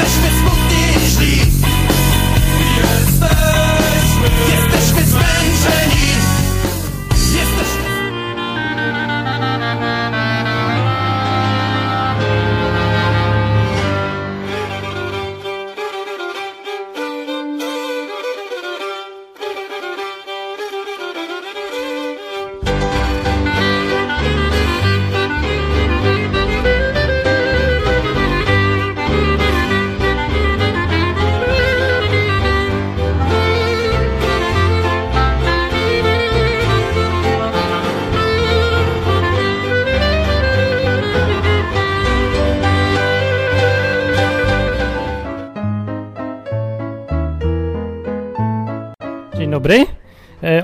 Jesteśmy smutni i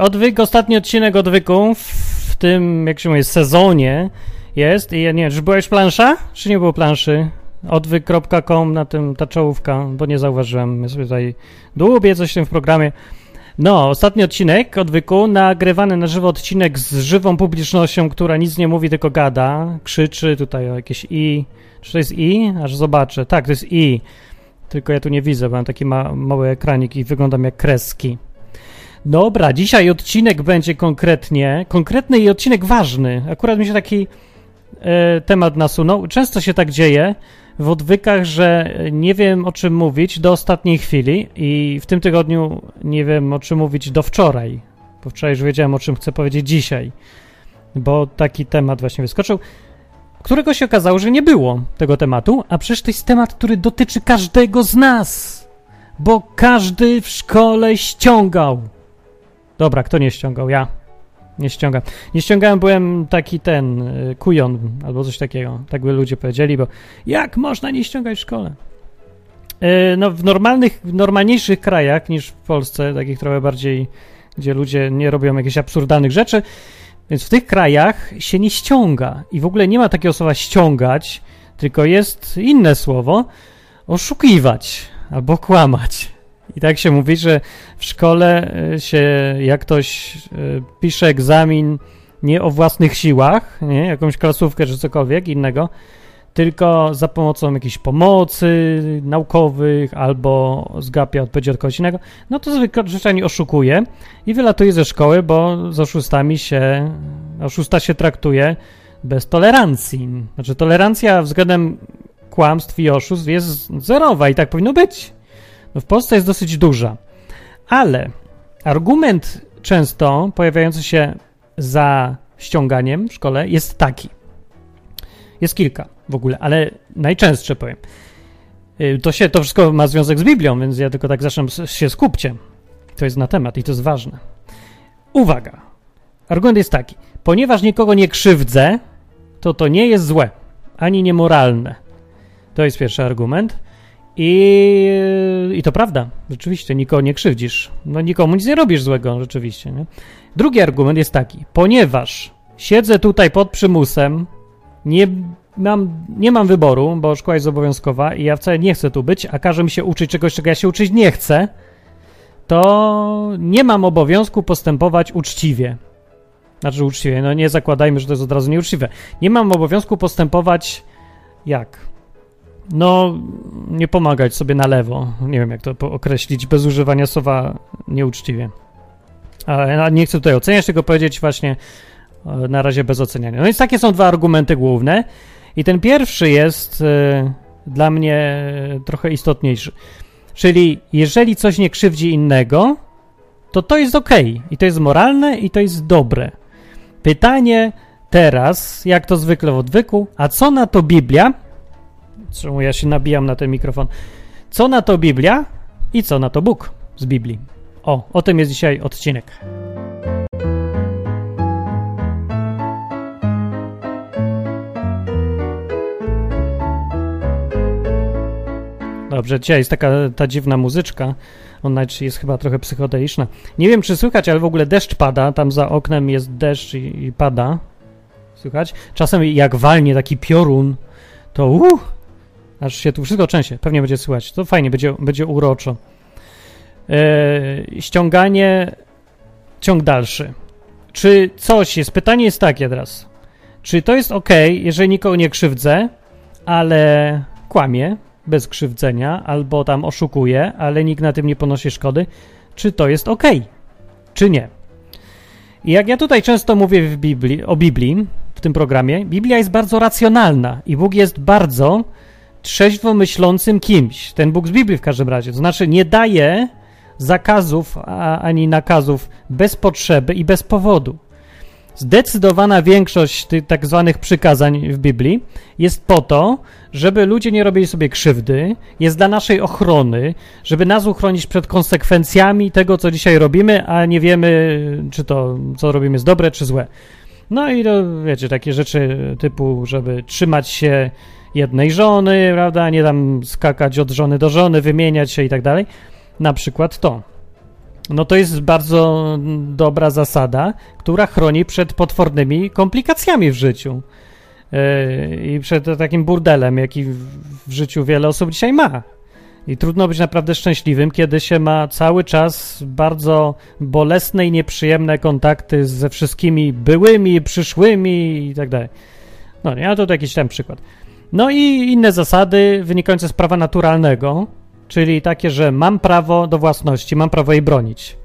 Odwyk, ostatni odcinek odwyku w, tym, jak się mówi, sezonie jest. I ja nie wiem, czy była już plansza? Czy nie było planszy? Odwyk.com na tym ta czołówka, bo nie zauważyłem. Ja sobie tutaj dłubię coś w tym w programie. No, ostatni odcinek odwyku, nagrywany na żywo odcinek z żywą publicznością, która nic nie mówi, tylko gada, krzyczy tutaj o jakieś i. Czy to jest i? Aż zobaczę. Tak, to jest i. Tylko ja tu nie widzę, bo mam taki ma mały ekranik i wyglądam jak kreski. Dobra, dzisiaj odcinek będzie konkretnie, konkretny i odcinek ważny. Akurat mi się taki e, temat nasunął. Często się tak dzieje w odwykach, że nie wiem o czym mówić do ostatniej chwili i w tym tygodniu nie wiem o czym mówić do wczoraj, bo wczoraj już wiedziałem o czym chcę powiedzieć dzisiaj, bo taki temat właśnie wyskoczył, którego się okazało, że nie było tego tematu, a przecież to jest temat, który dotyczy każdego z nas, bo każdy w szkole ściągał. Dobra, kto nie ściągał? Ja. Nie ściągam. Nie ściągałem, byłem taki ten, y, kujon albo coś takiego. Tak by ludzie powiedzieli, bo jak można nie ściągać w szkole? Y, No, w normalnych, w normalniejszych krajach niż w Polsce, takich trochę bardziej, gdzie ludzie nie robią jakichś absurdalnych rzeczy, więc w tych krajach się nie ściąga. I w ogóle nie ma takiego słowa ściągać, tylko jest inne słowo oszukiwać albo kłamać. I tak się mówi, że w szkole y, się, jak ktoś y, pisze egzamin nie o własnych siłach, nie, jakąś klasówkę czy cokolwiek innego, tylko za pomocą jakiejś pomocy naukowych albo zgapia odpowiedzi od kogoś innego, no to zwykle zwyczajnie oszukuje i wylatuje ze szkoły, bo z oszustami się, oszusta się traktuje bez tolerancji. Znaczy tolerancja względem kłamstw i oszustw jest zerowa i tak powinno być. W Polsce jest dosyć duża. Ale argument często pojawiający się za ściąganiem w szkole jest taki. Jest kilka w ogóle, ale najczęstsze powiem. Y, To, się, to wszystko ma związek z Biblią, więc ja tylko tak zacznę się skupcie. To jest na temat i to jest ważne. Uwaga. Argument jest taki. Ponieważ nikogo nie krzywdzę, to to nie jest złe, ani niemoralne. To jest pierwszy argument. I, I to prawda, rzeczywiście, nikogo nie krzywdzisz. No nikomu nic nie robisz złego, rzeczywiście. Nie? Drugi argument jest taki, ponieważ siedzę tutaj pod przymusem, nie mam, nie mam wyboru, bo szkoła jest obowiązkowa i ja wcale nie chcę tu być, a każe mi się uczyć czegoś, czego ja się uczyć nie chcę, to nie mam obowiązku postępować uczciwie. Znaczy uczciwie, no nie zakładajmy, że to jest od razu nieuczciwe. Nie mam obowiązku postępować jak? No, nie pomagać sobie na lewo. Nie wiem, jak to określić bez używania słowa nieuczciwie. Ale nie chcę tutaj oceniać, tylko powiedzieć właśnie e, na razie bez oceniania. No więc takie są dwa argumenty główne. I ten pierwszy jest e, dla mnie e, trochę istotniejszy. Czyli jeżeli coś nie krzywdzi innego, to to jest ok. I to jest moralne i to jest dobre. Pytanie teraz, jak to zwykle w odwyku, a co na to Biblia? Czemu ja się nabijam na ten mikrofon? Co na to Biblia i co na to Bóg z Biblii? O, o tym jest dzisiaj odcinek. Dobrze, dzisiaj jest taka ta dziwna muzyczka. Ona jest chyba trochę psychodeliczna. Nie wiem, czy słychać, ale w ogóle deszcz pada. Tam za oknem jest deszcz i, i pada. Słychać? Czasem jak walnie taki piorun, to uh, aż się tu wszystko trzęsie. Pewnie będzie słychać. To fajnie, będzie, będzie uroczo. E, ściąganie, ciąg dalszy. Czy coś jest, pytanie jest takie teraz. Czy to jest ok, jeżeli nikogo nie krzywdzę, ale kłamie, bez krzywdzenia, albo tam oszukuje, ale nikt na tym nie ponosi szkody, czy to jest ok, czy nie. I jak ja tutaj często mówię Biblii, o Biblii w tym programie, Biblia jest bardzo racjonalna i Bóg jest bardzo trzeźwo myślącym kimś. Ten Bóg z Biblii w każdym razie. To znaczy nie daje zakazów ani nakazów bez potrzeby i bez powodu. Zdecydowana większość tych tak zwanych przykazań w Biblii jest po to, żeby ludzie nie robili sobie krzywdy, jest dla naszej ochrony, żeby nas uchronić przed konsekwencjami tego, co dzisiaj robimy, a nie wiemy, czy to, co robimy, jest dobre, czy złe. No i to, wiecie, takie rzeczy typu, żeby trzymać się jednej żony, prawda, nie tam skakać od żony do żony, wymieniać się i tak dalej. Na przykład to. No to jest bardzo dobra zasada, która chroni przed potwornymi komplikacjami w życiu. Yy, I przed takim burdelem, jaki w życiu wiele osób dzisiaj ma. I trudno być naprawdę szczęśliwym, kiedy się ma cały czas bardzo bolesne i nieprzyjemne kontakty ze wszystkimi byłymi, przyszłymi i tak dalej. No nie, a to jakiś tam przykład. No i inne zasady wynikające z prawa naturalnego, czyli takie, że mam prawo do własności, mam prawo jej bronić.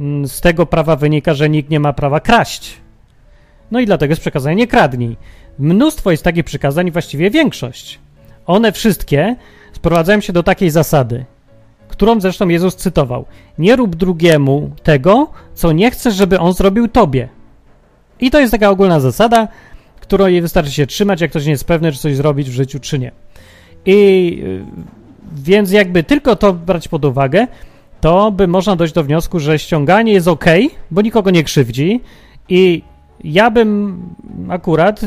Mm, z tego prawa wynika, że nikt nie ma prawa kraść. No i dlatego jest przekazanie nie kradnij. Mnóstwo jest takich przykazań, właściwie większość. One wszystkie sprowadzają się do takiej zasady, którą zresztą Jezus cytował. Nie rób drugiemu tego, co nie chcesz, żeby on zrobił tobie. I to jest taka ogólna zasada, której wystarczy się trzymać, jak ktoś nie jest pewny, czy coś zrobić w życiu, czy nie. I y, więc jakby tylko to brać pod uwagę, to by można dojść do wniosku, że ściąganie jest ok, bo nikogo nie krzywdzi i ja bym akurat,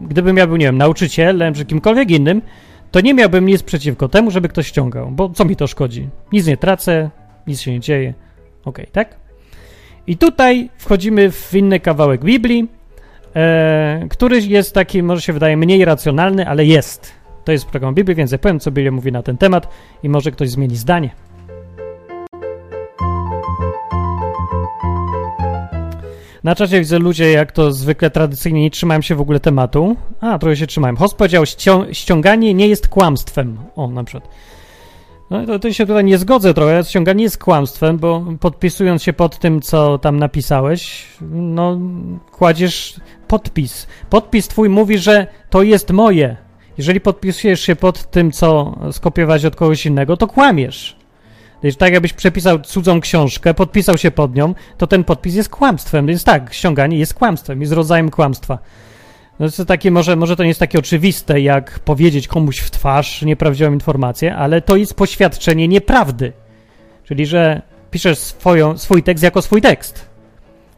gdybym ja był, nie wiem, nauczycielem czy kimkolwiek innym, to nie miałbym nic przeciwko temu, żeby ktoś ściągał, bo co mi to szkodzi? Nic nie tracę, nic się nie dzieje. Ok, tak? I tutaj wchodzimy w inny kawałek Biblii, e, który jest taki, może się wydaje, mniej racjonalny, ale jest. To jest program Biblii, więc ja powiem, co Biblia mówi na ten temat i może ktoś zmieni zdanie. Na czacie widzę ludzie, jak to zwykle tradycyjnie nie trzymają się w ogóle tematu. A, trochę się trzymałem. Host powiedział, ściąganie nie jest kłamstwem. O, na przykład. No to, to się tutaj nie zgodzę trochę. Ściąganie jest kłamstwem, bo podpisując się pod tym, co tam napisałeś, no kładziesz podpis. Podpis twój mówi, że to jest moje. Jeżeli podpisujesz się pod tym, co skopiować od kogoś innego, to kłamiesz. Więc tak jakbyś przepisał cudzą książkę, podpisał się pod nią, to ten podpis jest kłamstwem. Więc tak, ściąganie jest kłamstwem, jest rodzajem kłamstwa. No to takie, może, może to nie jest takie oczywiste, jak powiedzieć komuś w twarz nieprawdziwą informację, ale to jest poświadczenie nieprawdy. Czyli, że piszesz swoją, swój tekst jako swój tekst.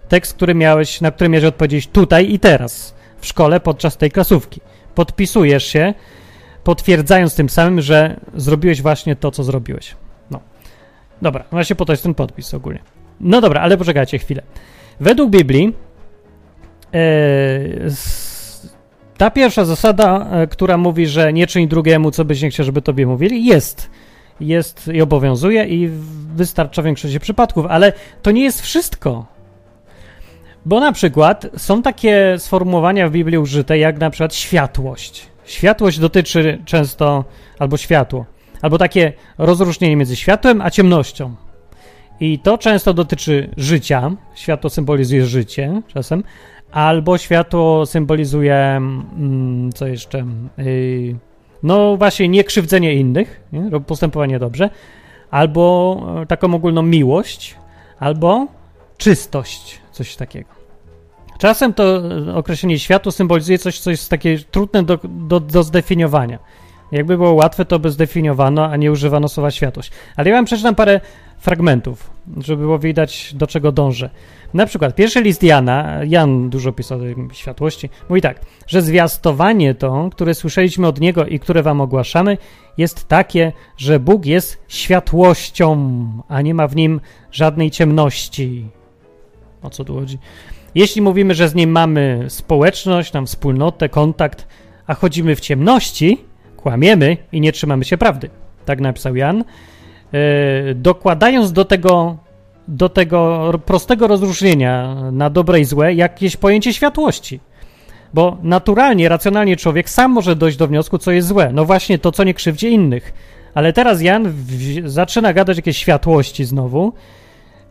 Tekst, który miałeś, na który miałeś odpowiedzieć tutaj i teraz, w szkole podczas tej klasówki. Podpisujesz się, potwierdzając tym samym, że zrobiłeś właśnie to, co zrobiłeś. No. Dobra, właśnie po to jest ten podpis ogólnie. No dobra, ale poczekajcie chwilę. Według Biblii e, ta pierwsza zasada, e, która mówi, że nie czyń drugiemu, co byś nie chciał, żeby tobie mówili, jest. Jest i obowiązuje i wystarcza w większości przypadków, ale to nie jest wszystko. Bo na przykład są takie sformułowania w Biblii użyte, jak na przykład światłość. Światłość dotyczy często, albo światło, albo takie rozróżnienie między światłem a ciemnością. I to często dotyczy życia. Światło symbolizuje życie czasem, albo światło symbolizuje, mm, co jeszcze? Yy, no właśnie, niekrzywdzenie innych, nie? postępowanie dobrze, albo e, taką ogólną miłość, albo czystość, coś takiego. Czasem to określenie światło symbolizuje coś, co jest takie trudne do, do, do zdefiniowania. Jakby było łatwe, to by zdefiniowano, a nie używano słowa światłość. Ale ja wam przeczytam parę fragmentów, żeby było widać, do czego dążę. Na przykład pierwszy list Jana, Jan dużo pisał o światłości, mówi tak, że zwiastowanie to, które słyszeliśmy od Niego i które wam ogłaszamy, jest takie, że Bóg jest światłością, a nie ma w Nim żadnej ciemności. O co tu chodzi? Jeśli mówimy, że z Nim mamy społeczność, nam wspólnotę, kontakt, a chodzimy w ciemności, kłamiemy i nie trzymamy się prawdy. Tak napisał Jan. Yy, dokładając do tego, do tego prostego rozróżnienia na dobre i złe jakieś pojęcie światłości. Bo naturalnie, racjonalnie człowiek sam może dojść do wniosku, co jest złe. No właśnie to, co nie krzywdzi innych. Ale teraz Jan zaczyna gadać jakieś światłości znowu,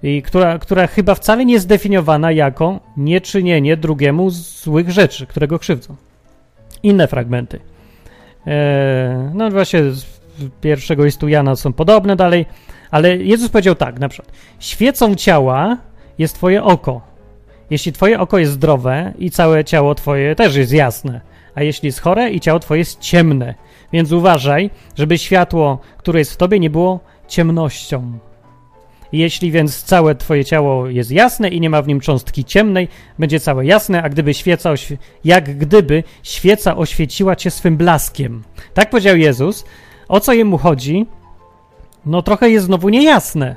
i która, która chyba wcale nie jest zdefiniowana jako nieczynienie drugiemu złych rzeczy, którego krzywdzą. Inne fragmenty. Eee, no właśnie pierwszego listu Jana są podobne dalej, ale Jezus powiedział tak, na przykład, świecą ciała jest twoje oko. Jeśli twoje oko jest zdrowe i całe ciało twoje też jest jasne, a jeśli jest chore i ciało twoje jest ciemne, więc uważaj, żeby światło, które jest w tobie, nie było ciemnością. Jeśli więc całe twoje ciało jest jasne i nie ma w nim cząstki ciemnej, będzie całe jasne, a gdyby świeca, jak gdyby świeca oświeciła cię swym blaskiem. Tak powiedział Jezus. O co jemu chodzi? No trochę jest znowu niejasne.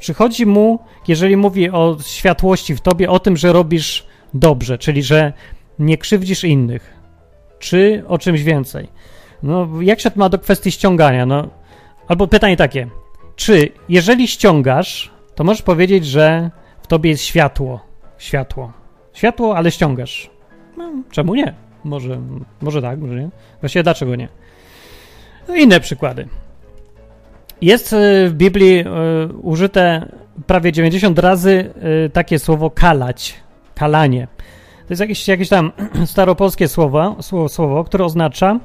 Czy chodzi mu, jeżeli mówi o światłości w tobie, o tym, że robisz dobrze, czyli że nie krzywdzisz innych, czy o czymś więcej? No, jak się to ma do kwestii ściągania? No, albo pytanie takie, czy jeżeli ściągasz, to możesz powiedzieć, że w tobie jest światło. Światło. Światło, ale ściągasz. No, czemu nie? Może, może tak, może nie. Właściwie dlaczego nie? No, inne przykłady. Jest y, w Biblii y, użyte prawie 90 razy y, takie słowo kalać, kalanie. To jest jakieś, jakieś tam staropolskie słowo, słowo, słowo, które oznacza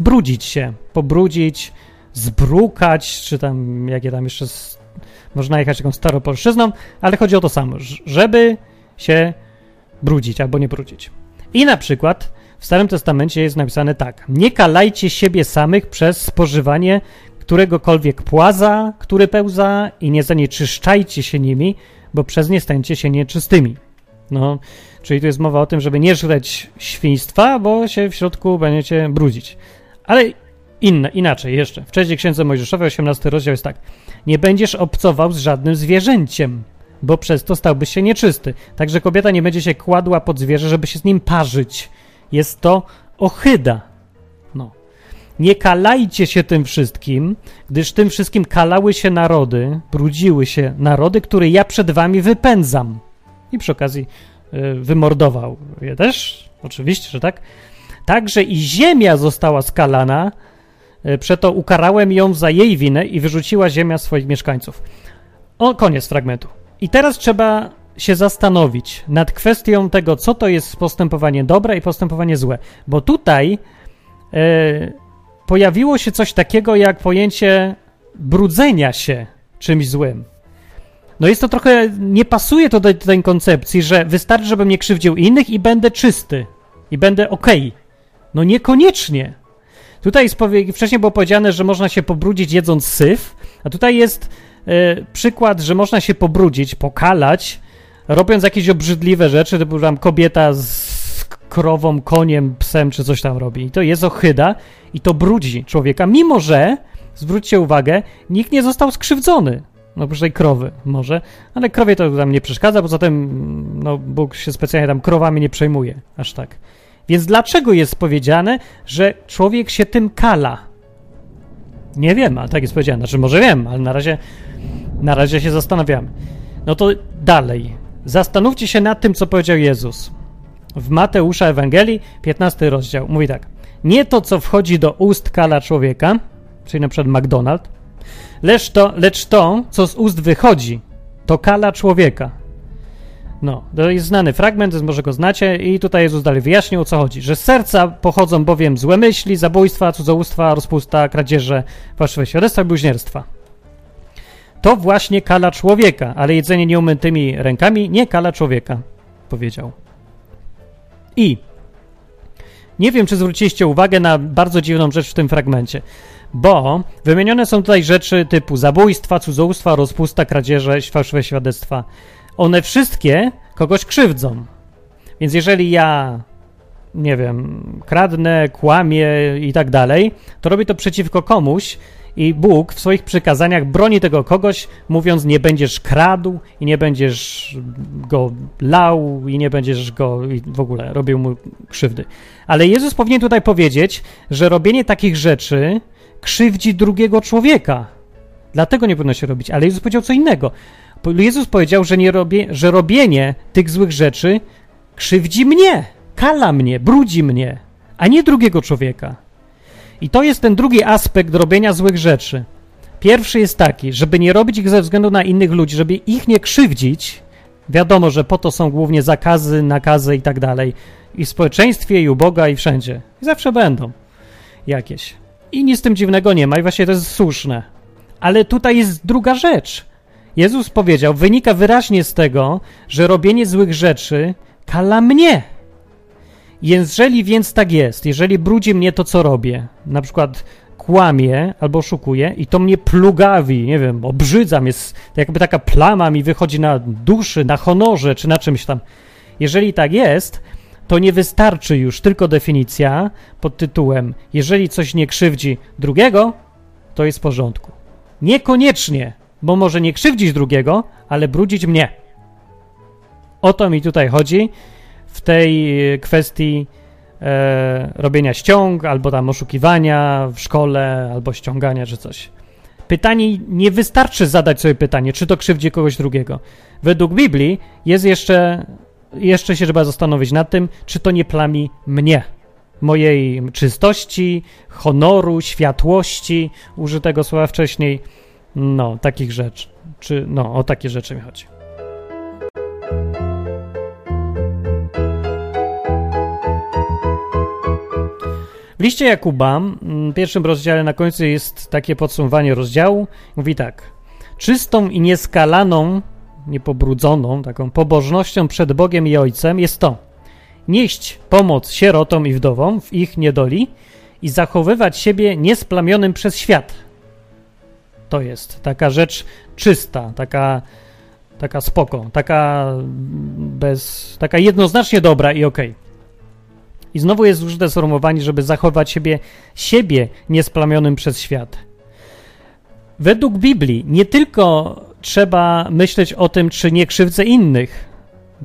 brudzić się, pobrudzić, zbrukać, czy tam jakie tam jeszcze s- można jechać jakąś staropolszczyzną, ale chodzi o to samo, żeby się brudzić albo nie brudzić. I na przykład w Starym Testamencie jest napisane tak: Nie kalajcie siebie samych przez spożywanie któregokolwiek płaza, który pełza i nie zanieczyszczajcie się nimi, bo przez nie stańcie się nieczystymi. No, czyli tu jest mowa o tym, żeby nie żreć świństwa, bo się w środku będziecie brudzić. Ale inne, inaczej jeszcze. W trzeciej księdze Mojżeszowej, 18 rozdział jest tak. Nie będziesz obcował z żadnym zwierzęciem, bo przez to stałbyś się nieczysty. Także kobieta nie będzie się kładła pod zwierzę, żeby się z nim parzyć. Jest to ohyda. No. Nie kalajcie się tym wszystkim, gdyż tym wszystkim kalały się narody, brudziły się narody, które ja przed wami wypędzam. I przy okazji y, wymordował je też, oczywiście, że tak. Także i ziemia została skalana, y, przeto ukarałem ją za jej winę i wyrzuciła ziemia swoich mieszkańców. O, koniec fragmentu. I teraz trzeba się zastanowić nad kwestią tego, co to jest postępowanie dobre i postępowanie złe. Bo tutaj e, pojawiło się coś takiego jak pojęcie brudzenia się czymś złym. No jest to trochę, nie pasuje to do tej koncepcji, że wystarczy, żebym nie krzywdził innych i będę czysty. I będę okej. No niekoniecznie. Tutaj wcześniej było powiedziane, że można się pobrudzić jedząc syf, a tutaj jest e, przykład, że można się pobrudzić, pokalać, robiąc jakieś obrzydliwe rzeczy, typu tam kobieta z krową, koniem, psem czy coś tam robi. I to jest ohyda i to brudzi człowieka, mimo że, zwróćcie uwagę, nikt nie został skrzywdzony. No oprócz tej krowy może, ale krowie to tam nie przeszkadza, poza tym no, Bóg się specjalnie tam krowami nie przejmuje, aż tak. Więc dlaczego jest powiedziane, że człowiek się tym kala? Nie wiem, ale tak jest powiedziane. Znaczy może wiem, ale na razie, na razie się zastanawiamy. No to dalej. Zastanówcie się nad tym, co powiedział Jezus. W Mateusza Ewangelii, 15 rozdział. Mówi tak. Nie to, co wchodzi do ust kala człowieka, czyli na przykład McDonald, lecz to, lecz to, co z ust wychodzi, to kala człowieka. No, to jest znany fragment, więc może go znacie i tutaj Jezus dalej wyjaśnił, o co chodzi. Że z serca pochodzą bowiem złe myśli, zabójstwa, cudzołóstwa, rozpusta, kradzieże, fałszywe świadectwa i bluźnierstwa. To właśnie kala człowieka, ale jedzenie nieumytymi rękami nie kala człowieka, powiedział. I nie wiem, czy zwróciliście uwagę na bardzo dziwną rzecz w tym fragmencie, bo wymienione są tutaj rzeczy typu zabójstwa, cudzołóstwa, rozpusta, kradzieże, fałszywe świadectwa. One wszystkie kogoś krzywdzą. Więc jeżeli ja, nie wiem, kradnę, kłamię i tak dalej, to robię to przeciwko komuś i Bóg w swoich przykazaniach broni tego kogoś, mówiąc: Nie będziesz kradł i nie będziesz go lał i nie będziesz go i w ogóle robił mu krzywdy. Ale Jezus powinien tutaj powiedzieć, że robienie takich rzeczy krzywdzi drugiego człowieka. Dlatego nie powinno się robić. Ale Jezus powiedział co innego. Jezus powiedział, że, nie robię, że robienie tych złych rzeczy krzywdzi mnie. kala mnie, brudzi mnie, a nie drugiego człowieka. I to jest ten drugi aspekt robienia złych rzeczy. Pierwszy jest taki, żeby nie robić ich ze względu na innych ludzi, żeby ich nie krzywdzić. Wiadomo, że po to są głównie zakazy, nakazy i tak dalej. I w społeczeństwie, i u Boga, i wszędzie. I zawsze będą jakieś. I nic z tym dziwnego nie ma, i właśnie to jest słuszne. Ale tutaj jest druga rzecz. Jezus powiedział, wynika wyraźnie z tego, że robienie złych rzeczy kala mnie. Jeżeli więc tak jest, jeżeli brudzi mnie to, co robię, na przykład kłamie albo oszukuje i to mnie plugawi, nie wiem, obrzydza mnie, jakby taka plama mi wychodzi na duszy, na honorze czy na czymś tam. Jeżeli tak jest, to nie wystarczy już tylko definicja pod tytułem jeżeli coś nie krzywdzi drugiego, to jest w porządku. Niekoniecznie, bo może nie krzywdzić drugiego, ale brudzić mnie. O to mi tutaj chodzi w tej e, kwestii e, robienia ściąg, albo tam oszukiwania w szkole, albo ściągania czy coś. Pytanie, nie wystarczy zadać sobie pytanie, czy to krzywdzi kogoś drugiego. Według Biblii jest jeszcze, jeszcze się trzeba zastanowić nad tym, czy to nie plami mnie, mojej czystości, honoru, światłości, użytego słowa wcześniej, no, takich rzeczy. Czy, no, o takie rzeczy mi chodzi. W liście Jakuba, w pierwszym rozdziale na końcu jest takie podsumowanie rozdziału. Mówi tak. Czystą i nieskalaną, niepobrudzoną, taką pobożnością przed Bogiem i Ojcem jest to. Nieść pomoc sierotom i wdowom w ich niedoli i zachowywać siebie niesplamionym przez świat. To jest taka rzecz czysta, taka, taka spoko, taka bez, taka jednoznacznie dobra i okej. Okay. I znowu jest użyte sformułowanie, żeby zachować siebie, siebie niesplamionym przez świat. Według Biblii nie tylko trzeba myśleć o tym, czy nie krzywdzę innych,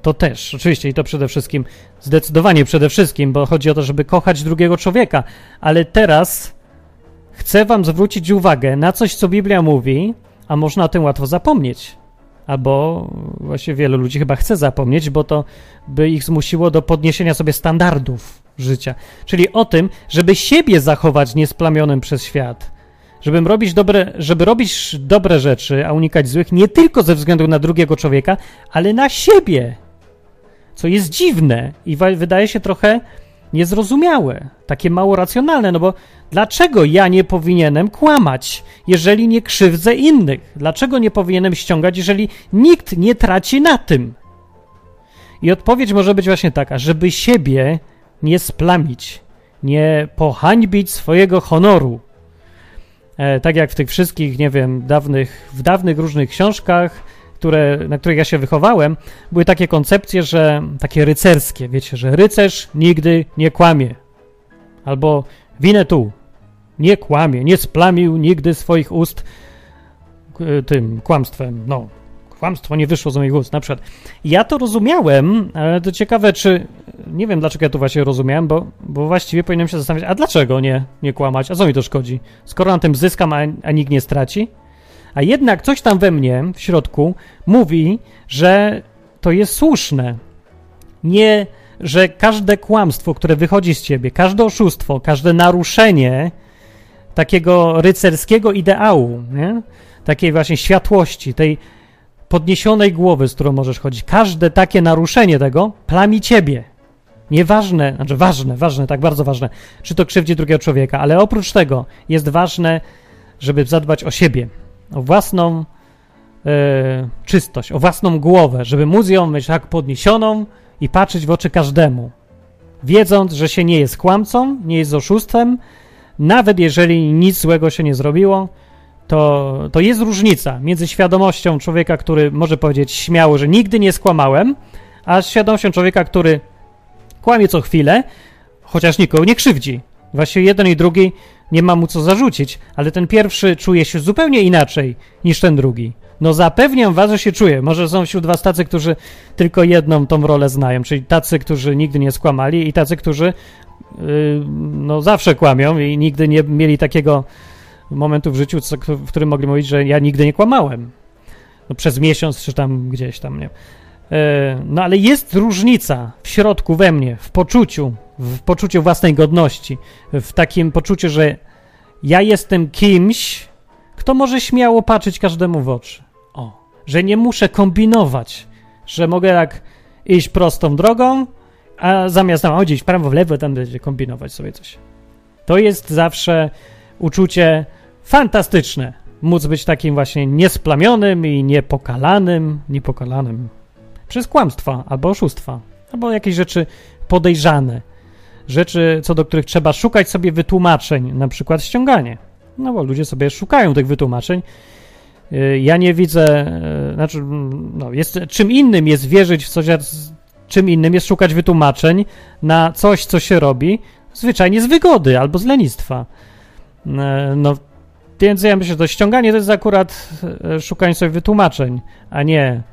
to też, oczywiście, i to przede wszystkim, zdecydowanie przede wszystkim, bo chodzi o to, żeby kochać drugiego człowieka, ale teraz chcę Wam zwrócić uwagę na coś, co Biblia mówi, a można o tym łatwo zapomnieć. Albo właśnie wielu ludzi chyba chce zapomnieć, bo to by ich zmusiło do podniesienia sobie standardów życia. Czyli o tym, żeby siebie zachować niesplamionym przez świat. Żeby robić dobre, żeby robić dobre rzeczy, a unikać złych, nie tylko ze względu na drugiego człowieka, ale na siebie. Co jest dziwne i wydaje się trochę niezrozumiałe, takie mało racjonalne, no bo dlaczego ja nie powinienem kłamać, jeżeli nie krzywdzę innych? Dlaczego nie powinienem ściągać, jeżeli nikt nie traci na tym? I odpowiedź może być właśnie taka, żeby siebie nie splamić, nie pohańbić swojego honoru. E, tak jak w tych wszystkich, nie wiem, dawnych, w dawnych różnych książkach, które, na których ja się wychowałem, były takie koncepcje, że takie rycerskie, wiecie, że rycerz nigdy nie kłamie. Albo winę tu, nie kłamie, nie splamił nigdy swoich ust tym kłamstwem. No, kłamstwo nie wyszło z moich ust, na przykład. Ja to rozumiałem, ale to ciekawe, czy. Nie wiem, dlaczego ja to właśnie rozumiałem, bo, bo właściwie powinienem się zastanowić, a dlaczego nie, nie kłamać? A co mi to szkodzi? Skoro na tym zyskam, a, a nikt nie straci? A jednak coś tam we mnie, w środku, mówi, że to jest słuszne. Nie, że każde kłamstwo, które wychodzi z ciebie, każde oszustwo, każde naruszenie takiego rycerskiego ideału, nie? takiej właśnie światłości, tej podniesionej głowy, z którą możesz chodzić, każde takie naruszenie tego plami ciebie. Nieważne, znaczy ważne, ważne, tak bardzo ważne, czy to krzywdzi drugiego człowieka, ale oprócz tego jest ważne, żeby zadbać o siebie, o własną e, czystość, o własną głowę, żeby móc ją mieć tak podniesioną i patrzeć w oczy każdemu, wiedząc, że się nie jest kłamcą, nie jest oszustwem, nawet jeżeli nic złego się nie zrobiło, to, to jest różnica między świadomością człowieka, który może powiedzieć śmiało, że nigdy nie skłamałem, a świadomością człowieka, który kłamie co chwilę, chociaż nikogo nie krzywdzi. Właśnie jeden i drugi nie ma mu co zarzucić, ale ten pierwszy czuje się zupełnie inaczej niż ten drugi. No zapewniam was, że się czuje. Może są wśród was tacy, którzy tylko jedną tą rolę znają, czyli tacy, którzy nigdy nie skłamali i tacy, którzy yy, no zawsze kłamią i nigdy nie mieli takiego momentu w życiu, co, w którym mogli mówić, że ja nigdy nie kłamałem. No, przez miesiąc czy tam gdzieś tam, nie. E, no ale jest różnica w środku we mnie, w poczuciu, w poczuciu własnej godności, w takim poczuciu, że ja jestem kimś, kto może śmiało patrzeć każdemu w oczy. O, że nie muszę kombinować, że mogę tak iść prostą drogą, a zamiast tam chodzić w prawo, w lewo, tam będzie kombinować sobie coś. To jest zawsze uczucie fantastyczne. Móc być takim właśnie niesplamionym i niepokalanym, niepokalanym przez kłamstwa albo oszustwa, albo jakieś rzeczy podejrzane. Rzeczy, co do których trzeba szukać sobie wytłumaczeń, na przykład ściąganie. No bo ludzie sobie szukają tych wytłumaczeń. Y, Ja nie widzę, y, znaczy, mm, no, jest, czym innym jest wierzyć w coś, a czym innym jest szukać wytłumaczeń na coś, co się robi, zwyczajnie z wygody albo z lenistwa. E, No, więc ja myślę, że to ściąganie to jest akurat szukanie sobie wytłumaczeń, a nie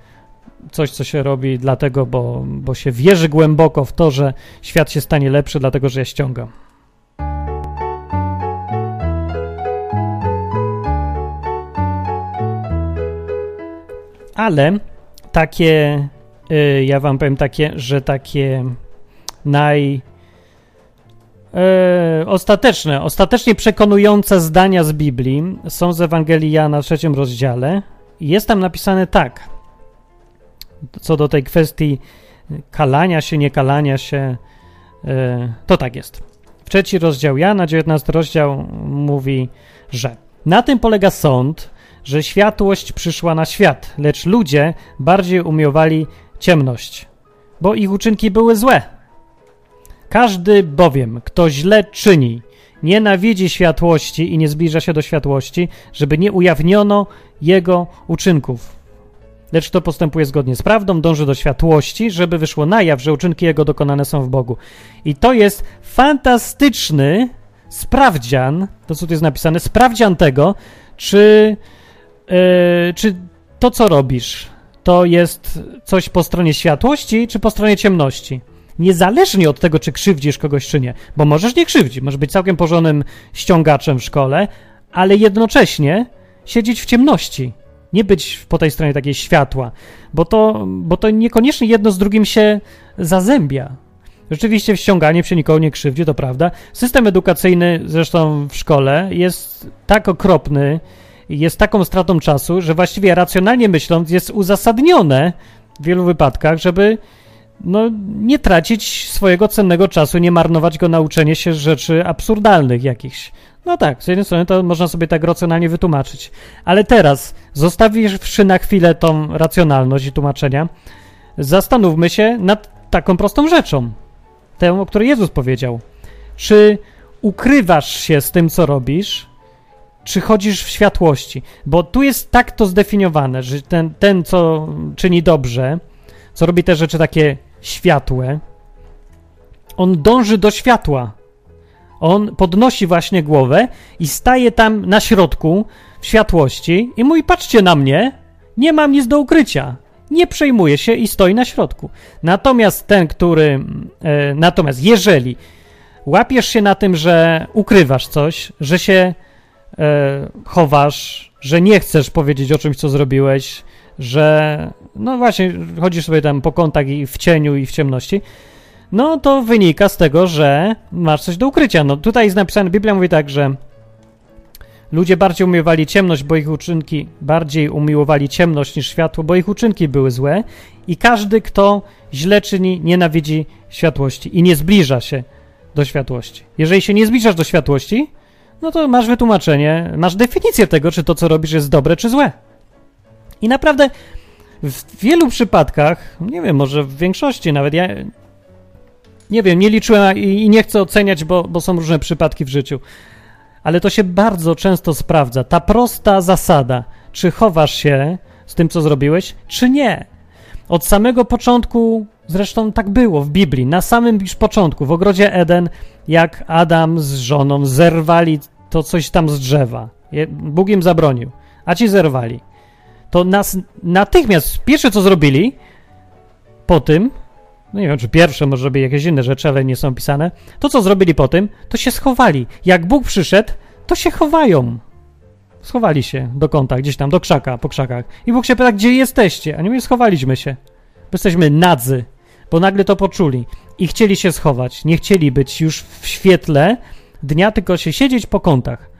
coś, co się robi dlatego, bo, bo się wierzy głęboko w to, że świat się stanie lepszy, dlatego że ja ściągam. Ale takie, y, ja wam powiem takie, że takie naj e, ostateczne, ostatecznie przekonujące zdania z Biblii są z Ewangelii Jana w trzecim rozdziale. Jest tam napisane tak, co do tej kwestii kalania się, nie kalania się, e, to tak jest. Trzeci rozdział Jana, 19 rozdział mówi, że na tym polega sąd, że światłość przyszła na świat, lecz ludzie bardziej umiłowali ciemność, bo ich uczynki były złe. Każdy bowiem, kto źle czyni, nienawidzi światłości i nie zbliża się do światłości, żeby nie ujawniono jego uczynków. Lecz kto postępuje zgodnie z prawdą, dąży do światłości, żeby wyszło na jaw, że uczynki jego dokonane są w Bogu. I to jest fantastyczny sprawdzian, to co tu jest napisane, sprawdzian tego, czy, yy, czy to, co robisz, to jest coś po stronie światłości, czy po stronie ciemności. Niezależnie od tego, czy krzywdzisz kogoś, czy nie. Bo możesz nie krzywdzić, możesz być całkiem porządnym ściągaczem w szkole, ale jednocześnie siedzieć w ciemności. Nie być po tej stronie takiej światła, bo to, bo to niekoniecznie jedno z drugim się zazębia. Rzeczywiście ściąganie się nikogo nie krzywdzi, to prawda. System edukacyjny, zresztą w szkole, jest tak okropny, jest taką stratą czasu, że właściwie racjonalnie myśląc jest uzasadnione w wielu wypadkach, żeby no, nie tracić swojego cennego czasu, nie marnować go na uczenie się rzeczy absurdalnych jakichś. No tak, z jednej strony to można sobie tak racjonalnie wytłumaczyć. Ale teraz, zostawiwszy na chwilę tą racjonalność i tłumaczenia, zastanówmy się nad taką prostą rzeczą. Tę, o której Jezus powiedział. Czy ukrywasz się z tym, co robisz, czy chodzisz w światłości? Bo tu jest tak to zdefiniowane, że ten, ten co czyni dobrze, co robi te rzeczy takie światłe, on dąży do światła. On podnosi właśnie głowę i staje tam na środku w światłości i mówi: Patrzcie na mnie, nie mam nic do ukrycia. Nie przejmuje się i stoi na środku. Natomiast ten, który. E, natomiast jeżeli łapiesz się na tym, że ukrywasz coś, że się e, chowasz, że nie chcesz powiedzieć o czymś, co zrobiłeś, że no właśnie chodzisz sobie tam po kątach i w cieniu i w ciemności, no to wynika z tego, że masz coś do ukrycia. No tutaj jest napisane, Biblia mówi tak, że ludzie bardziej umiłowali ciemność, bo ich uczynki bardziej umiłowali ciemność niż światło, bo ich uczynki były złe i każdy, kto źle czyni, nienawidzi światłości i nie zbliża się do światłości. Jeżeli się nie zbliżasz do światłości, no to masz wytłumaczenie, masz definicję tego, czy to, co robisz, jest dobre, czy złe. I naprawdę w wielu przypadkach, nie wiem, może w większości nawet, ja nie wiem, nie liczyłem i, nie chcę oceniać, bo, bo są różne przypadki w życiu, ale to się bardzo często sprawdza. Ta prosta zasada, czy chowasz się z tym, co zrobiłeś, czy nie. Od samego początku, zresztą tak było w Biblii, na samym już początku, w ogrodzie Eden, jak Adam z żoną zerwali to coś tam z drzewa. Bóg im zabronił, a ci zerwali. To nas natychmiast, pierwsze co zrobili po tym, no nie wiem, czy pierwsze, może robić jakieś inne rzeczy, ale nie są pisane, to co zrobili po tym, to się schowali. Jak Bóg przyszedł, to się chowają. Schowali się do kąta, gdzieś tam, do krzaka, po krzakach. I Bóg się pyta, gdzie jesteście? A nie mówię, schowaliśmy się. Jesteśmy nadzy, bo nagle to poczuli i chcieli się schować. Nie chcieli być już w świetle dnia, tylko się siedzieć po kątach.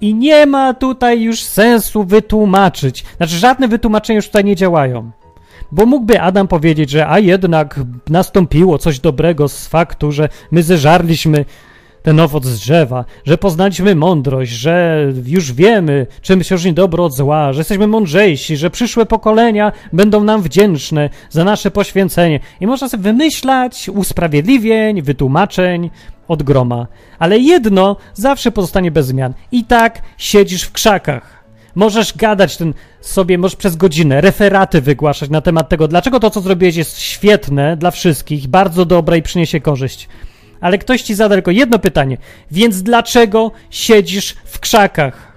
I nie ma tutaj już sensu wytłumaczyć. Znaczy, żadne wytłumaczenia już tutaj nie działają. Bo mógłby Adam powiedzieć, że a jednak nastąpiło coś dobrego z faktu, że my zeżarliśmy ten owoc z drzewa, że poznaliśmy mądrość, że już wiemy, czym się różni dobro od zła, że jesteśmy mądrzejsi, że przyszłe pokolenia będą nam wdzięczne za nasze poświęcenie. I można sobie wymyślać usprawiedliwień, wytłumaczeń od groma. Ale jedno zawsze pozostanie bez zmian. I tak siedzisz w krzakach. Możesz gadać ten sobie, możesz przez godzinę referaty wygłaszać na temat tego, dlaczego to, co zrobiłeś, jest świetne dla wszystkich, bardzo dobre i przyniesie korzyść. Ale ktoś ci zada tylko jedno pytanie. Więc dlaczego siedzisz w krzakach?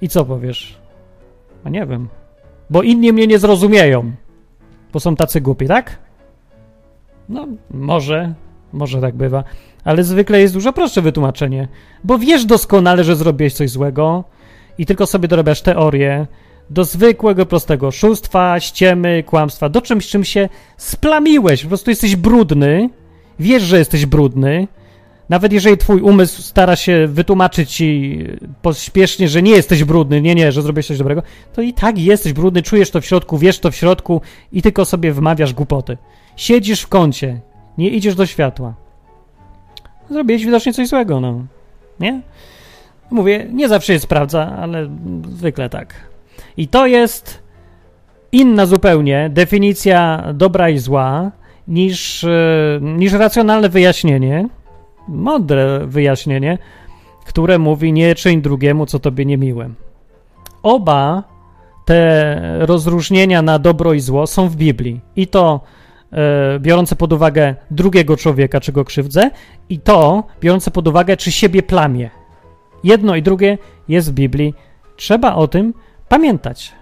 I co powiesz? A nie wiem. Bo inni mnie nie zrozumieją. Bo są tacy głupi, tak? No, może, może tak bywa. Ale zwykle jest dużo prostsze wytłumaczenie. Bo wiesz doskonale, że zrobiłeś coś złego i tylko sobie dorabiasz teorię do zwykłego, prostego oszustwa, ściemy, kłamstwa, do czymś, czym się splamiłeś. Po prostu jesteś brudny, wiesz, że jesteś brudny, nawet jeżeli twój umysł stara się wytłumaczyć ci pośpiesznie, że nie jesteś brudny, nie, nie, że zrobiłeś coś dobrego, to i tak jesteś brudny, czujesz to w środku, wiesz to w środku i tylko sobie wmawiasz głupoty. Siedzisz w kącie, nie idziesz do światła. Zrobiłeś widocznie coś złego, no. Nie? Mówię, nie zawsze się sprawdza, ale zwykle tak. I to jest inna zupełnie definicja dobra i zła niż, e, niż racjonalne wyjaśnienie, mądre wyjaśnienie, które mówi nie czyń drugiemu, co tobie niemiłe. Oba te rozróżnienia na dobro i zło są w Biblii. I to e, biorące pod uwagę drugiego człowieka, czy go krzywdzę, i to biorące pod uwagę, czy siebie plamię. Jedno i drugie jest w Biblii. Trzeba o tym pamiętać.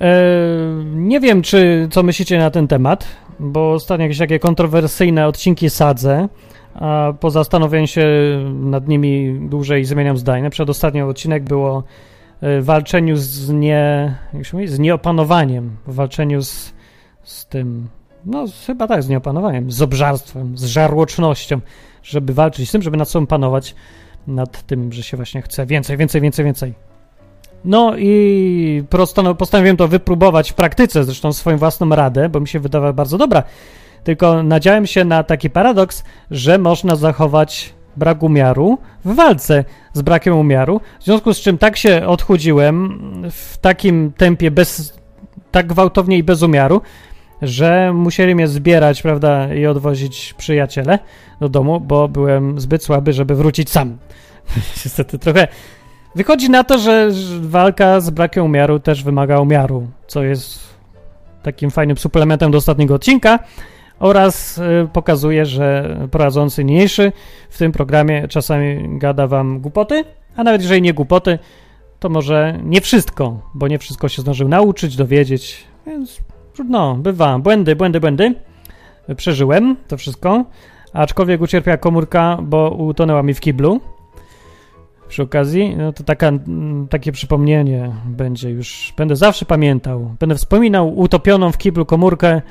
E, nie wiem, czy co myślicie na ten temat, bo ostatnio jakieś takie kontrowersyjne odcinki sadzę, a po zastanowieniu się nad nimi dłużej zmieniam zdanie. Na przykład ostatni odcinek było walczeniu z nie, jak się mówi, z nieopanowaniem, walczeniu z, z tym, no chyba tak, z nieopanowaniem, z obżarstwem, z żarłocznością, żeby walczyć z tym, żeby nad sobą panować, nad tym, że się właśnie chce więcej, więcej, więcej, więcej. No i postanowiłem to wypróbować w praktyce, zresztą swoją własną radę, bo mi się wydawała bardzo dobra. Tylko nadziałem się na taki paradoks, że można zachować brak umiaru w walce z brakiem umiaru, w związku z czym tak się odchudziłem w takim tempie bez, tak gwałtownie i bez umiaru, że musieli mnie zbierać, prawda, i odwozić przyjaciele do domu, bo byłem zbyt słaby, żeby wrócić sam. Niestety trochę Wychodzi na to, że walka z brakiem umiaru też wymaga umiaru, co jest takim fajnym suplementem do ostatniego odcinka oraz y, pokazuje, że prowadzący niniejszy w tym programie czasami gada wam głupoty, a nawet jeżeli nie głupoty, to może nie wszystko, bo nie wszystko się zdążył nauczyć, dowiedzieć, więc no, bywa, błędy, błędy, błędy. Przeżyłem to wszystko, aczkolwiek ucierpiała komórka, bo utonęła mi w kiblu, przy okazji, no to taka, takie przypomnienie będzie już, będę zawsze pamiętał. Będę wspominał utopioną w kiblu komórkę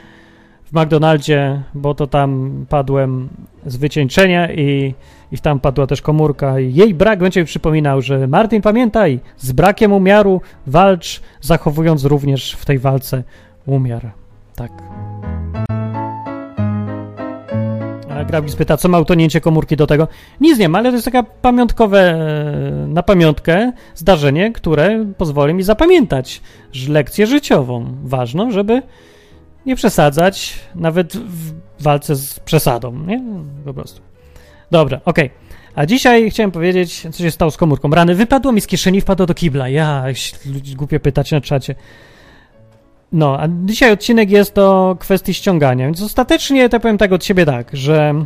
w McDonaldzie, bo to tam padłem z wycieńczenia i, i tam padła też komórka jej brak będzie mi przypominał, że Martin pamiętaj, z brakiem umiaru walcz, zachowując również w tej walce umiar. Tak. Grabis pyta, co ma utonięcie komórki do tego? Nic nie ma, ale to jest taka pamiątkowe, e, na pamiątkę zdarzenie, które pozwoli mi zapamiętać lekcję życiową, ważną, żeby nie przesadzać nawet w walce z przesadą, nie? Po prostu. Dobra, okej. Okay. A dzisiaj chciałem powiedzieć, co się stało z komórką. Rany wypadło mi z kieszeni, wpadło do kibla. Ja, ludzi głupie pytać na czacie. No, a dzisiaj odcinek jest o kwestii ściągania, więc ostatecznie to powiem tak od siebie tak, że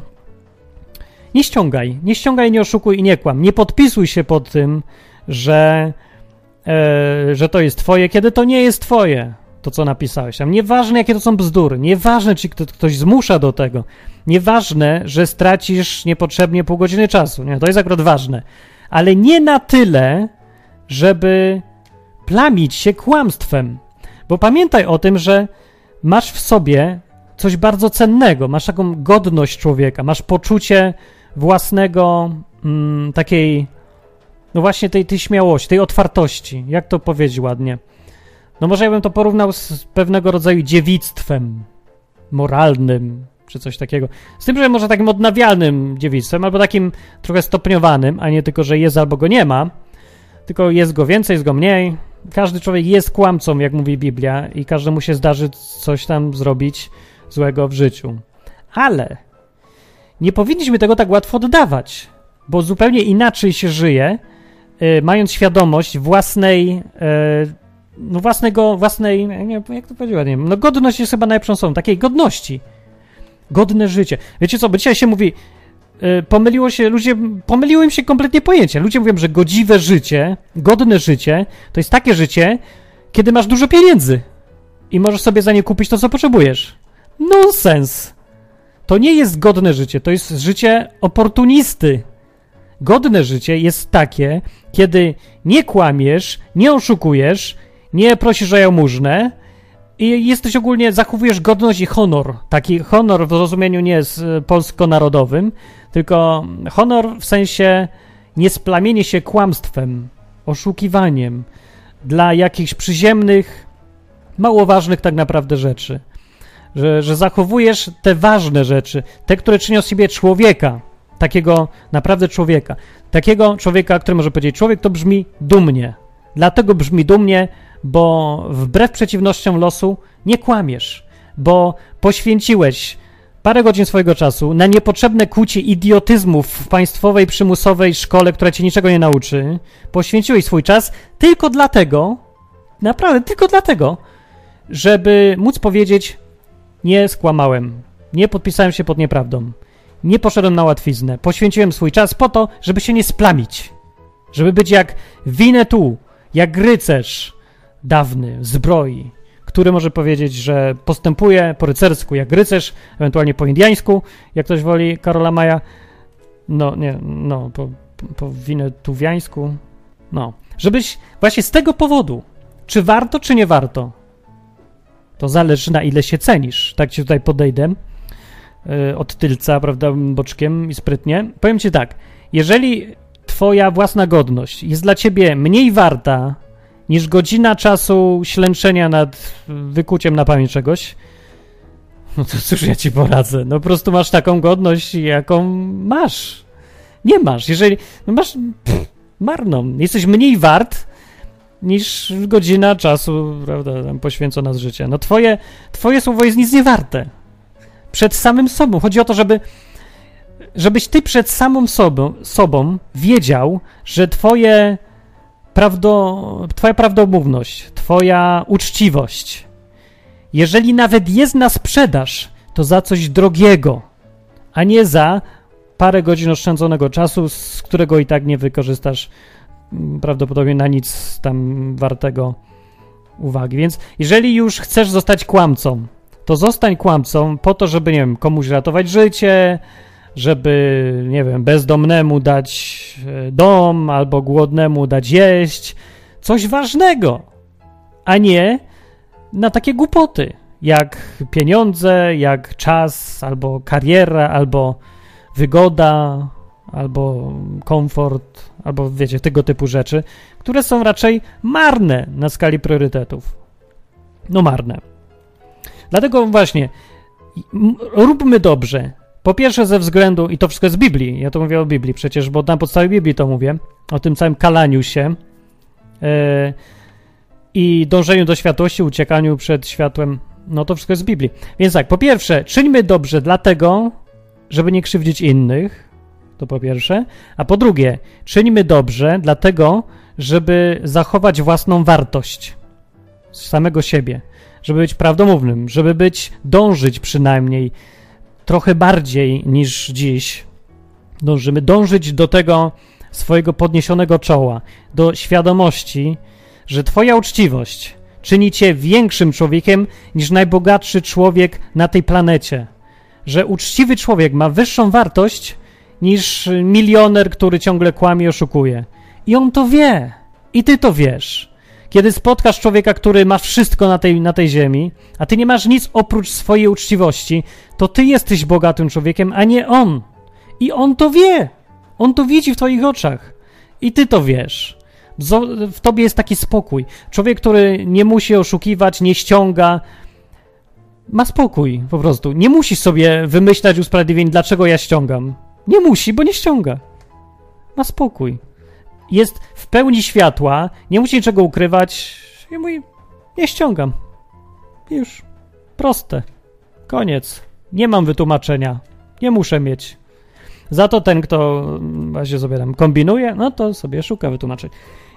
nie ściągaj, nie ściągaj, nie oszukuj i nie kłam. Nie podpisuj się pod tym, że, e, że to jest twoje, kiedy to nie jest twoje. To, co napisałeś tam. Nieważne, jakie to są bzdury, nieważne, czy kto, ktoś zmusza do tego, nieważne, że stracisz niepotrzebnie pół godziny czasu, nie? to jest akurat ważne, ale nie na tyle, żeby plamić się kłamstwem. Bo pamiętaj o tym, że masz w sobie coś bardzo cennego, masz taką godność człowieka, masz poczucie własnego mm, takiej, no właśnie tej, tej śmiałości, tej otwartości. Jak to powiedzieć ładnie? No może ja bym to porównał z pewnego rodzaju dziewictwem moralnym, czy coś takiego. Z tym, że może takim odnawialnym dziewictwem, albo takim trochę stopniowanym, a nie tylko, że jest albo go nie ma, tylko jest go więcej, jest go mniej. Każdy człowiek jest kłamcą, jak mówi Biblia, i każdemu się zdarzy coś tam zrobić złego w życiu. Ale nie powinniśmy tego tak łatwo oddawać, bo zupełnie inaczej się żyje, y, mając świadomość własnej, y, no własnego, własnej, nie, jak to powiedzieć, nie wiem, no godność jest chyba najlepszą słową, takiej godności. Godne życie. Wiecie co, bo dzisiaj się mówi, y, pomyliło się, ludzie, pomyliło im się kompletnie pojęcie. Ludzie mówią, że godziwe życie, godne życie, to jest takie życie, kiedy masz dużo pieniędzy i możesz sobie za nie kupić to, co potrzebujesz. Nonsens. To nie jest godne życie, to jest życie oportunisty. Godne życie jest takie, kiedy nie kłamiesz, nie oszukujesz, nie prosisz o jałmużnę i jesteś ogólnie, zachowujesz godność i honor. Taki honor w rozumieniu nie jest polsko-narodowym, tylko honor w sensie niesplamienie się kłamstwem, oszukiwaniem dla jakichś przyziemnych, mało ważnych tak naprawdę rzeczy. Że, że zachowujesz te ważne rzeczy, te, które czynią z siebie człowieka, takiego naprawdę człowieka. Takiego człowieka, który może powiedzieć, człowiek to brzmi dumnie. Dlatego brzmi dumnie, bo wbrew przeciwnościom losu nie kłamiesz, bo poświęciłeś parę godzin swojego czasu na niepotrzebne kłucie idiotyzmów w państwowej przymusowej szkole, która cię niczego nie nauczy. Poświęciłeś swój czas tylko dlatego, naprawdę tylko dlatego, żeby móc powiedzieć: Nie skłamałem, nie podpisałem się pod nieprawdą, nie poszedłem na łatwiznę, poświęciłem swój czas po to, żeby się nie splamić, żeby być jak Winnetou, jak rycerz dawny, zbroi, który może powiedzieć, że postępuje po rycersku jak rycerz, ewentualnie po indiańsku, jak ktoś woli Karola Maja, no nie, no, po, po winetuwiańsku, no. Żebyś właśnie z tego powodu, czy warto, czy nie warto, to zależy na ile się cenisz. Tak ci tutaj podejdę yy, od tylca, prawda, boczkiem i sprytnie. Powiem ci tak, jeżeli twoja własna godność jest dla ciebie mniej warta niż godzina czasu ślęczenia nad wykuciem na pamięć czegoś, no to cóż ja ci poradzę? No po prostu masz taką godność, jaką masz. Nie masz. Jeżeli no masz pff, marną, jesteś mniej wart niż godzina czasu, prawda, poświęcona z życia. No twoje, twoje słowo jest nic nie warte. Przed samym sobą. Chodzi o to, żeby żebyś ty przed samą sobą, sobą wiedział, że twoje prawdo, twoja prawdomówność, twoja uczciwość, jeżeli nawet jest na sprzedaż, to za coś drogiego, a nie za parę godzin oszczędzonego czasu, z którego i tak nie wykorzystasz mm, prawdopodobnie na nic tam wartego uwagi. Więc jeżeli już chcesz zostać kłamcą, to zostań kłamcą po to, żeby, nie wiem, komuś ratować życie, żeby, nie wiem, bezdomnemu dać e, dom albo głodnemu dać jeść. Coś ważnego, a nie na takie głupoty, jak pieniądze, jak czas, albo kariera, albo wygoda, albo komfort, albo wiecie, tego typu rzeczy, które są raczej marne na skali priorytetów. No marne. Dlatego właśnie róbmy dobrze, po pierwsze ze względu, i to wszystko z Biblii, ja to mówię o Biblii przecież, bo na podstawie Biblii to mówię, o tym całym kalaniu się yy, i dążeniu do światłości, uciekaniu przed światłem, no to wszystko jest z Biblii. Więc tak, po pierwsze, czyńmy dobrze dlatego, żeby nie krzywdzić innych, to po pierwsze, a po drugie, czyńmy dobrze dlatego, żeby zachować własną wartość z samego siebie, żeby być prawdomównym, żeby być, dążyć przynajmniej trochę bardziej niż dziś dążymy, dążyć do tego swojego podniesionego czoła, do świadomości, że Twoja uczciwość, czyni cię większym człowiekiem niż najbogatszy człowiek na tej planecie. Że uczciwy człowiek ma wyższą wartość niż milioner, który ciągle kłamie i oszukuje. I on to wie. I ty to wiesz. Kiedy spotkasz człowieka, który ma wszystko na tej, na tej ziemi, a ty nie masz nic oprócz swojej uczciwości, to ty jesteś bogatym człowiekiem, a nie on. I on to wie. On to widzi w twoich oczach. I ty to wiesz. W tobie jest taki spokój. Człowiek, który nie musi oszukiwać, nie ściąga, ma spokój po prostu. Nie musi sobie wymyślać usprawiedliwień, dlaczego ja ściągam. Nie musi, bo nie ściąga. Ma spokój. Jest w pełni światła, nie musi niczego ukrywać. I mówi, nie ściągam. Już. Proste. Koniec. Nie mam wytłumaczenia. Nie muszę mieć. Za to ten, kto mm, właśnie sobie tam kombinuje, no to sobie szuka wytłumaczeń.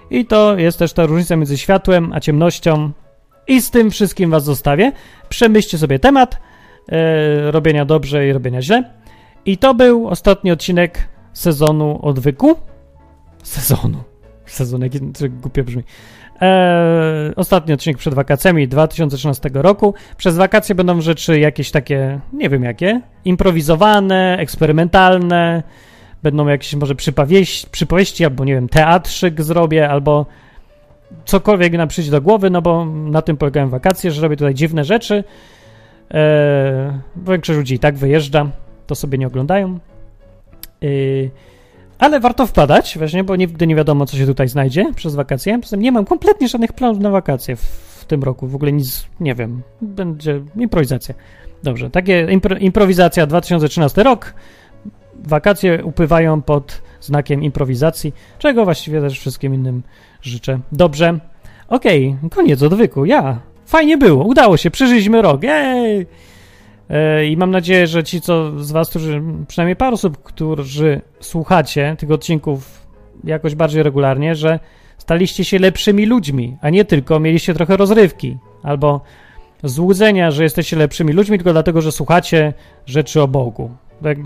I to jest też ta różnica między światłem a ciemnością. I z tym wszystkim was zostawię. Przemyślcie sobie temat e, robienia dobrze i robienia źle. I to był ostatni odcinek sezonu odwyku. Sezonu. Sezon, jaki głupio brzmi. E, ostatni odcinek przed wakacjami 2013 roku. Przez wakacje będą rzeczy jakieś takie, nie wiem jakie, improwizowane, eksperymentalne. Będą jakieś może przypowieści, albo nie wiem, teatrzyk zrobię, albo cokolwiek nam przyjdzie do głowy, no bo na tym polegają wakacje, że robię tutaj dziwne rzeczy. E, większość ludzi i tak wyjeżdża, to sobie nie oglądają. Yy, ale warto wpadać, właśnie, bo nigdy nie wiadomo, co się tutaj znajdzie przez wakacje. Poza tym nie mam kompletnie żadnych planów na wakacje w, tym roku. W ogóle nic nie wiem. Będzie improwizacja. Dobrze, takie impro, improwizacja 2013 rok. Wakacje upływają pod znakiem improwizacji, czego właściwie też wszystkim innym życzę. Dobrze. Okej, koniec odwyku. Ja. Fajnie było, udało się, przeżyliśmy rok. Jej! E, I mam nadzieję, że ci, co z Was, którzy, przynajmniej parę osób, którzy słuchacie tych odcinków jakoś bardziej regularnie, że staliście się lepszymi ludźmi, a nie tylko mieliście trochę rozrywki albo złudzenia, że jesteście lepszymi ludźmi, tylko dlatego, że słuchacie rzeczy o Bogu.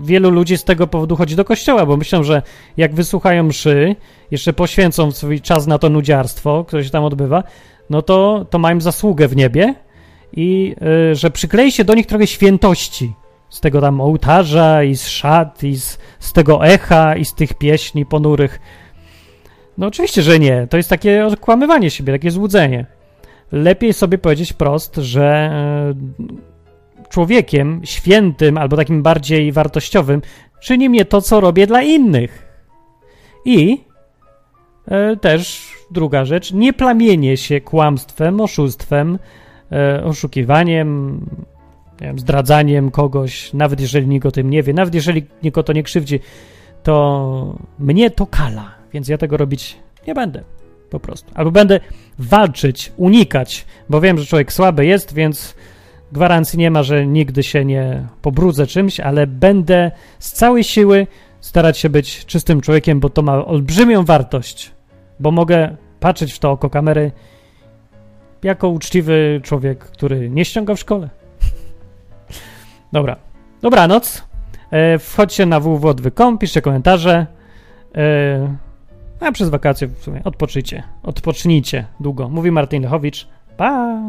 Wielu ludzi z tego powodu chodzi do kościoła, bo myślą, że jak wysłuchają mszy, jeszcze poświęcą swój czas na to nudziarstwo, które się tam odbywa, no to, to mają zasługę w niebie, i y, że przyklei się do nich trochę świętości z tego tam ołtarza i z szat i z, z tego echa i z tych pieśni ponurych. No oczywiście, że nie. To jest takie okłamywanie siebie, takie złudzenie. Lepiej sobie powiedzieć prost, że y, człowiekiem świętym albo takim bardziej wartościowym czyni mnie to, co robię dla innych. I y, też druga rzecz, nie plamienie się kłamstwem, oszustwem, oszukiwaniem, nie wiem, zdradzaniem kogoś, nawet jeżeli nikt o tym nie wie, nawet jeżeli nikt o to nie krzywdzi, to mnie to kala, więc ja tego robić nie będę. Po prostu. Albo będę walczyć, unikać, bo wiem, że człowiek słaby jest, więc gwarancji nie ma, że nigdy się nie pobrudzę czymś, ale będę z całej siły starać się być czystym człowiekiem, bo to ma olbrzymią wartość, bo mogę patrzeć w to oko kamery jako uczciwy człowiek, który nie ściąga w szkole. Dobra. Dobranoc. E, wchodźcie na www.odwy.com, piszcie komentarze. E, a przez wakacje w sumie odpoczyjcie. Odpocznijcie długo. Mówi Martin Lechowicz. Pa!